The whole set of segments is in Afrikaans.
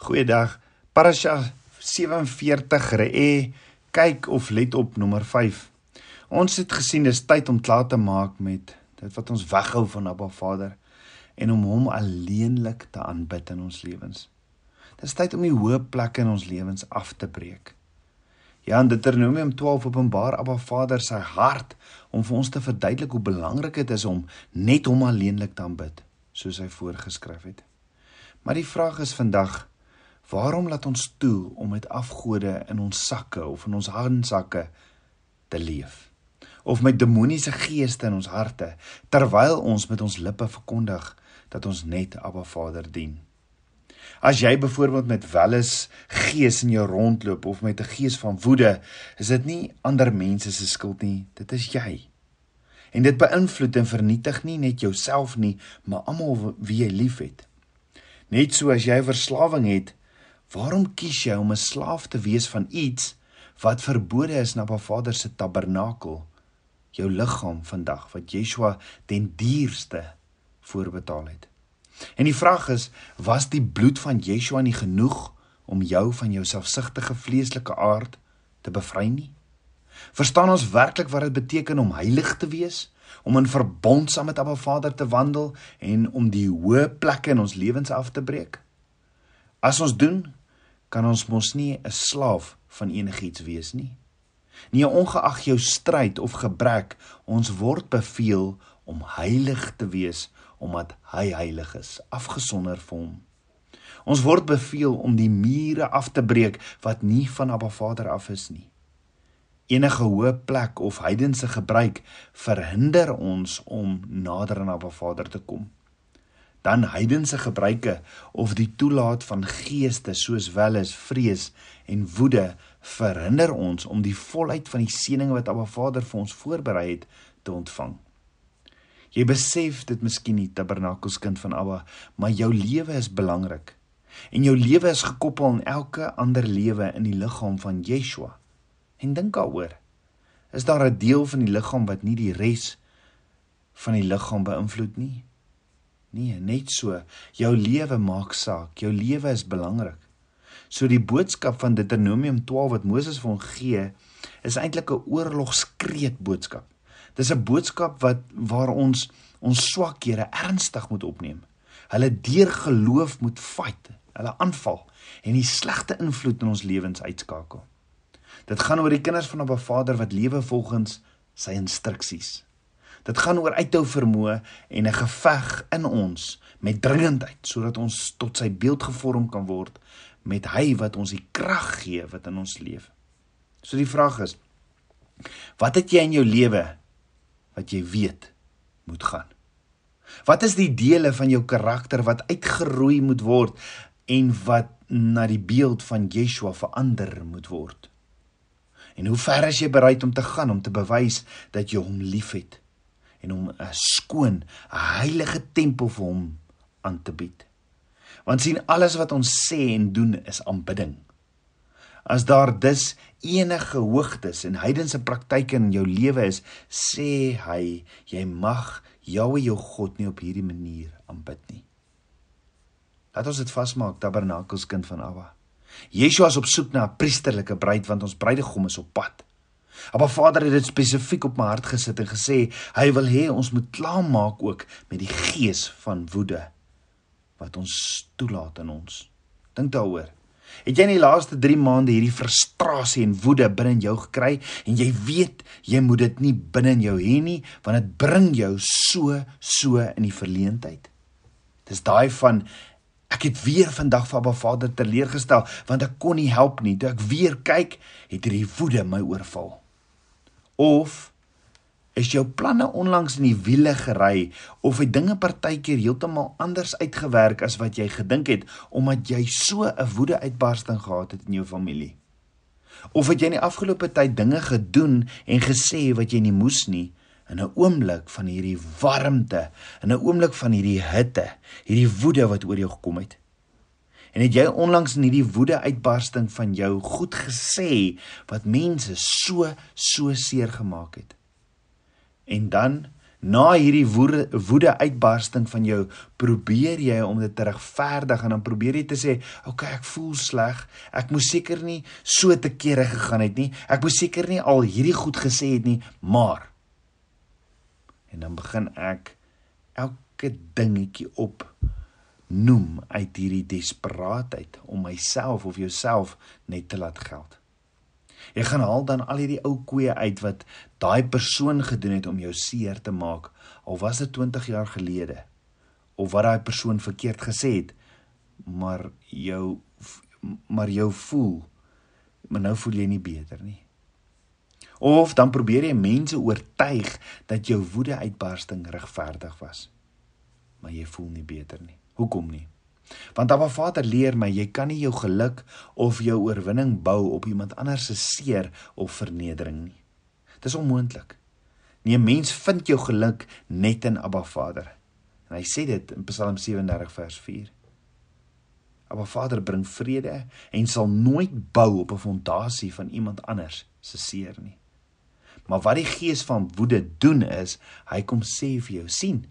Goeiedag. Parasha 47 Re'e kyk of let op nommer 5. Ons het gesien dis tyd om klaar te maak met dit wat ons weghou van Abba Vader en om hom alleenlik te aanbid in ons lewens. Dis tyd om die hoë plekke in ons lewens af te breek. Ja, in Deuteronomium 12 openbaar Abba Vader sy hart om vir ons te verduidelik hoe belangrik dit is om net hom alleenlik te aanbid, soos hy voorgeskryf het. Maar die vraag is vandag, waarom laat ons toe om met afgode in ons sakke of in ons handsakke te leef? Of met demoniese geeste in ons harte terwyl ons met ons lippe verkondig dat ons net Abba Vader dien? As jy byvoorbeeld met welis gees in jou rondloop of met 'n gees van woede, is dit nie ander mense se skuld nie, dit is jy. En dit beïnvloed en vernietig nie net jouself nie, maar almal wie jy liefhet. Net so as jy verslawing het, waarom kies jy om 'n slaaf te wees van iets wat verbode is na Ba Vader se tabernakel, jou liggaam vandag wat Yeshua den dierste voorbetaal het? En die vraag is, was die bloed van Yeshua nie genoeg om jou van jou selfsugtige vleeslike aard te bevry nie? Verstaan ons werklik wat dit beteken om heilig te wees, om in verbond saam met Abba Vader te wandel en om die hoë plekke in ons lewens af te breek? As ons doen, kan ons mos nie 'n slaaf van enigiets wees nie. Nie ongeag jou stryd of gebrek, ons word beveel om heilig te wees omdat hy heilig is, afgesonder vir hom. Ons word beveel om die mure af te breek wat nie van Abba Vader af is nie. Enige hoë plek of heidense gebruik verhinder ons om nader aan Abba Vader te kom. Dan heidense gebruike of die toelaat van geeste soos wel as vrees en woede verhinder ons om die volheid van die seëninge wat Abba Vader vir ons voorberei het te ontvang. Jy besef dit miskien nie tabernakelskind van Abba, maar jou lewe is belangrik. En jou lewe is gekoppel aan elke ander lewe in die liggaam van Yeshua. En dink daaroor. Is daar 'n deel van die liggaam wat nie die res van die liggaam beïnvloed nie? Nee, net so. Jou lewe maak saak. Jou lewe is belangrik. So die boodskap van Deuteronomium 12 wat Moses vir hom gee, is eintlik 'n oorlogskreet boodskap. Dis 'n boodskap wat waar ons ons swakhede ernstig moet opneem. Hulle deur geloof moet fight, hulle aanval en die slegte invloed in ons lewens uitskakel. Dit gaan oor die kinders van 'n Vader wat lewe volgens sy instruksies. Dit gaan oor uithou vermoë en 'n geveg in ons met dringendheid sodat ons tot sy beeld gevorm kan word met hy wat ons die krag gee wat in ons leef. So die vraag is: Wat het jy in jou lewe wat jy weet moet gaan? Wat is die dele van jou karakter wat uitgeroei moet word en wat na die beeld van Yeshua verander moet word? En hoe ver is jy bereid om te gaan om te bewys dat jy hom liefhet en hom 'n skoon, 'n heilige tempel vir hom aan te bied? Want sien alles wat ons sê en doen is aanbidding. As daar dus enige hoogtes en heidense praktyke in jou lewe is, sê hy, jy mag Jahwe jou God nie op hierdie manier aanbid nie. Laat ons dit vasmaak, Tabernakelskind van Abba. Yeshua is op soek na 'n priesterlike bruid want ons bruidegom is op pad. Maar Vader het dit spesifiek op my hart gesit en gesê hy wil hê ons moet klaarmaak ook met die gees van woede wat ons toelaat in ons. Dink daaroor. Het jy in die laaste 3 maande hierdie frustrasie en woede binne in jou gekry en jy weet jy moet dit nie binne in jou hê nie want dit bring jou so so in die verleentheid. Dis daai van ek het weer vandag vir Abba Vader teleurgestel want ek kon nie help nie. Toe ek weer kyk, het hierdie woede my oorval. Of is jou planne onlangs in die wiele gery of het dinge partykeer heeltemal anders uitgewerk as wat jy gedink het omdat jy so 'n woede uitbarsting gehad het in jou familie? Of het jy in die afgelope tyd dinge gedoen en gesê wat jy nie moes nie in 'n oomblik van hierdie warmte, in 'n oomblik van hierdie hitte, hierdie woede wat oor jou gekom het? En het jy onlangs in hierdie woede uitbarsting van jou goed gesê wat mense so so seer gemaak het? En dan Na hierdie woede, woede uitbarsting van jou, probeer jy om dit te regverdig en dan probeer jy te sê, "Oké, okay, ek voel sleg. Ek moes seker nie so te kere gegaan het nie. Ek moes seker nie al hierdie goed gesê het nie, maar." En dan begin ek elke dingetjie op noem uit hierdie desperaatheid om myself of jouself net te laat geld. Jy gaan haal dan al hierdie ou koeie uit wat daai persoon gedoen het om jou seer te maak, al was dit 20 jaar gelede of wat daai persoon verkeerd gesê het, maar jou maar jou voel maar nou voel jy nie beter nie. Of dan probeer jy mense oortuig dat jou woede uitbarsting regverdig was. Maar jy voel nie beter nie. Hoekom nie? Want Abba Vader leer my jy kan nie jou geluk of jou oorwinning bou op iemand anders se seer of vernedering nie. Dis onmoontlik. Nee, mens vind jou geluk net in Abba Vader. En hy sê dit in Psalm 37 vers 4. Abba Vader bring vrede en sal nooit bou op 'n fondasie van iemand anders se seer nie. Maar wat die gees van woede doen is, hy kom sê vir jou, sien,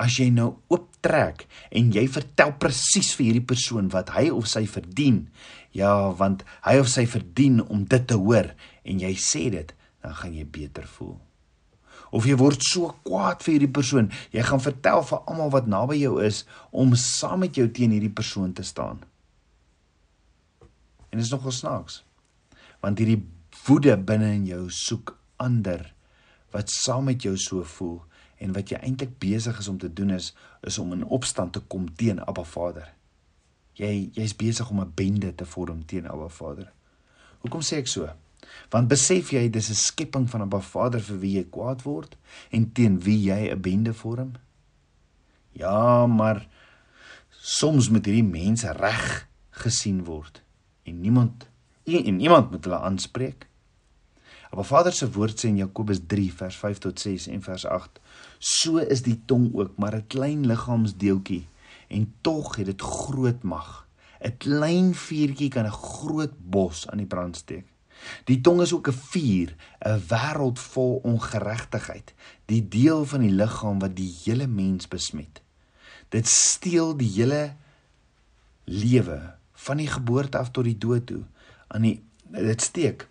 as jy nou ooptrek en jy vertel presies vir hierdie persoon wat hy of sy verdien, ja, want hy of sy verdien om dit te hoor en jy sê dit, dan gaan jy beter voel. Of jy word so kwaad vir hierdie persoon, jy gaan vertel vir almal wat naby jou is om saam met jou teen hierdie persoon te staan. En dit is nogal snaaks. Want hierdie woede binne in jou soek ander wat saam met jou so voel en wat jy eintlik besig is om te doen is is om in opstand te kom teen Abba Vader. Jy jy's besig om 'n bende te vorm teen Abba Vader. Hoekom sê ek so? Want besef jy dis 'n skepping van Abba Vader vir wie jy kwaad word en teen wie jy 'n bende vorm? Ja, maar soms moet hierdie mense reg gesien word en niemand en niemand moet hulle aanspreek. Abba Vader se woord sê in Jakobus 3 vers 5 tot 6 en vers 8 So is die tong ook maar 'n klein liggaamsdeeltjie en tog het dit groot mag. 'n Klein vuurtjie kan 'n groot bos aan die brand steek. Die tong is ook 'n vuur, 'n wêreld vol ongeregtigheid, die deel van die liggaam wat die hele mens besmet. Dit steel die hele lewe van die geboorte af tot die dood toe aan die dit steek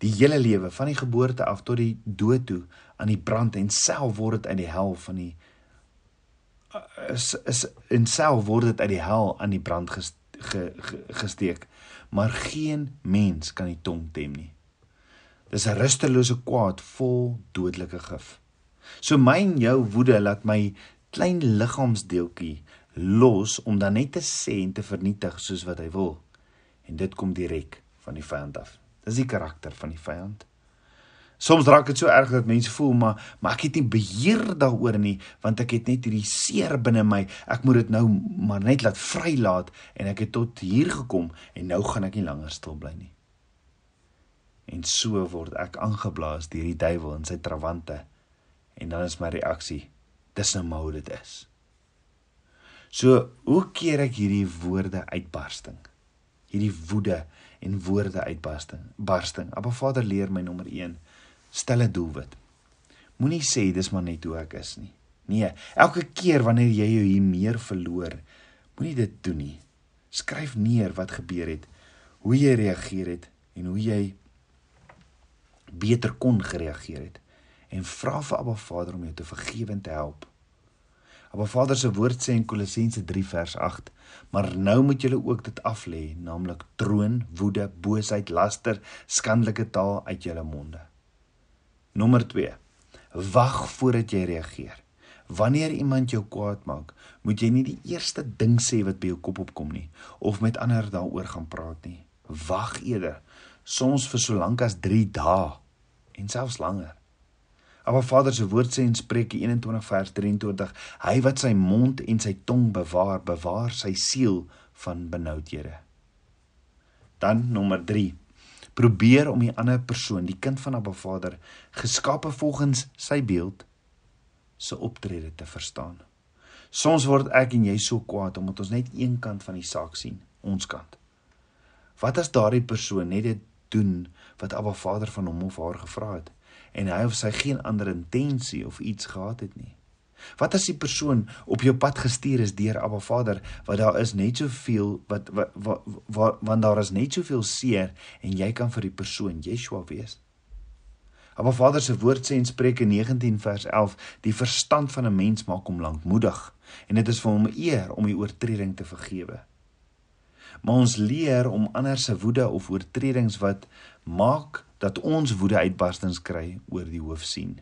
die hele lewe van die geboorte af tot die dood toe aan die brand en self word dit uit die hel van die is is in self word dit uit die hel aan die brand gesteek ge, ge, gesteek. Maar geen mens kan die tong tem nie. Dis 'n rustelose kwaad vol dodelike gif. So myn jou woede laat my klein liggaamsdeeltjie los om dan net te sê en te vernietig soos wat hy wil. En dit kom direk van die vyand af Dis die karakter van die vyand. Soms raak dit so erg dat mense voel maar maar ek het nie beheer daaroor nie want ek het net hierdie seer binne my. Ek moet dit nou maar net laat vrylaat en ek het tot hier gekom en nou gaan ek nie langer stil bly nie. En so word ek aangeblaas deur die duiwel in sy trawante. En dan is my reaksie: dis nou maar hoe dit is. So, hoe keer ek hierdie woorde uitbarsting? Hierdie woede en woorde uitbarsting. Barsting. Appa Vader leer my nommer 1: stel 'n doelwit. Moenie sê dis maar net hoe ek is nie. Nee, elke keer wanneer jy jou hier meer verloor, moenie dit doen nie. Skryf neer wat gebeur het, hoe jy reageer het en hoe jy beter kon gereageer het en vra vir Abba Vader om jou te vergewe en te help. Maar Vader se woord sê in Kolossense 3 vers 8: "Maar nou moet julle ook dit af lê, naamlik troon, woede, boosheid, laster, skandelike taal uit julle monde." Nommer 2: Wag voordat jy reageer. Wanneer iemand jou kwaad maak, moet jy nie die eerste ding sê wat by jou kop opkom nie of met ander daaroor gaan praat nie. Wag eerder, soms vir so lank as 3 dae en selfs langer. Maar Vader se woord sê in Spreuke 21 vers 23, hy wat sy mond en sy tong bewaar, bewaar sy siel van benoudhede. Dan nommer 3. Probeer om die ander persoon, die kind van Abba Vader, geskape volgens sy beeld, se optrede te verstaan. Soms word ek en jy so kwaad omdat ons net een kant van die saak sien, ons kant. Wat as daardie persoon net dit doen wat Abba Vader van hom of haar gevra het? En hy of sy geen ander intensie of iets gehad het nie. Wat as die persoon op jou pad gestuur is deur Abba Vader, wat daar is net soveel wat wat wat, wat want daar is net soveel seer en jy kan vir die persoon Yeshua wees. Abba Vader se woord sê in Spreuke 19 vers 11, die verstand van 'n mens maak hom lankmoedig en dit is vir hom eer om die oortreding te vergewe. Maar ons leer om ander se woede of oortredings wat maak dat ons woede uitbarstings kry oor die hoof sien.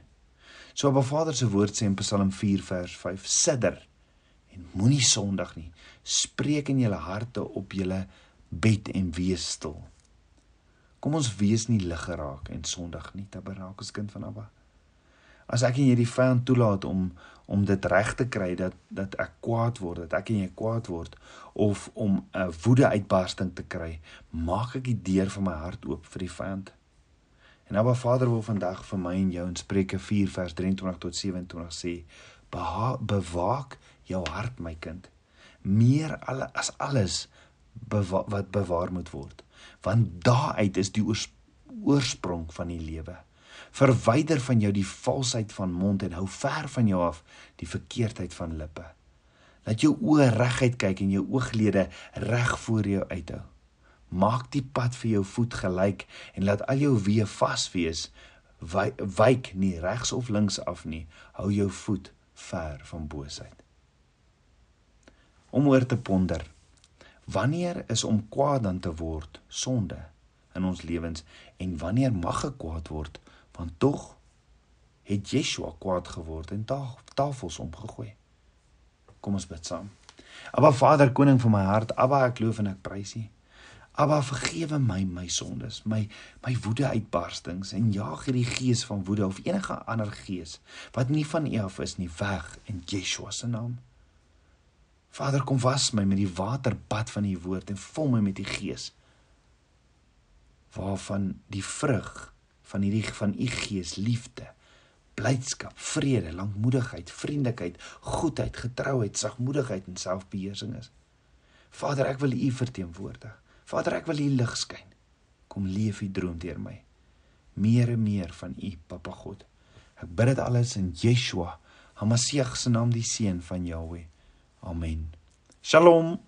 So Abba Vader se woord sê in Psalm 4 vers 5: Sidder en moenie sondig nie. Spreek in julle harte op julle bed en wees stil. Kom ons wees nie lig geraak en sondig nie, Tabernakels kind van Abba. As ek en jy die vyand toelaat om om dit reg te kry dat dat ek kwaad word, dat ek en jy kwaad word of om 'n woede uitbarsting te kry, maak ek die deur van my hart oop vir die vyand. En Abba Vader wil vandag vir my en jou in Spreuke 4 vers 23 tot 27 sê: "Bewaak jou hart, my kind, meer alle as alles bewa wat bewaar moet word, want daaruit is die oorsprong van die lewe." Verwyder van jou die valsheid van mond en hou ver van jou af die verkeerdheid van lippe. Laat jou oë reguit kyk en jou ooglede reg voor jou uithou. Maak die pad vir jou voet gelyk en laat al jou weë vas wees. Wyk nie regs of links af nie. Hou jou voet ver van boosheid. Om oor te ponder. Wanneer is om kwaad dan te word sonde in ons lewens en wanneer mag gekwaad word want tog het Yeshua kwaad geword en tafels omgegooi. Kom ons bid saam. Aba Vader, koning van my hart, Aba ek loof en ek prys U. Aba vergewe my my sondes, my my woede uitbarstings en jaag hierdie gees van woede of enige ander gees wat nie van U af is nie weg in Yeshua se naam. Vader, kom was my met die waterbad van U woord en vul my met die gees waarvan die vrug van hierdie van u gees liefde blydskap vrede lankmoedigheid vriendelikheid goedheid getrouheid sagmoedigheid en selfbeheersing is Vader ek wil u verteenwoordig Vader ek wil u lig skyn. Kom leef u droom deur my. Meer en meer van u Papa God. Ek bid dit alles in Yeshua Hamasiach se naam die seun van Jahweh. Amen. Shalom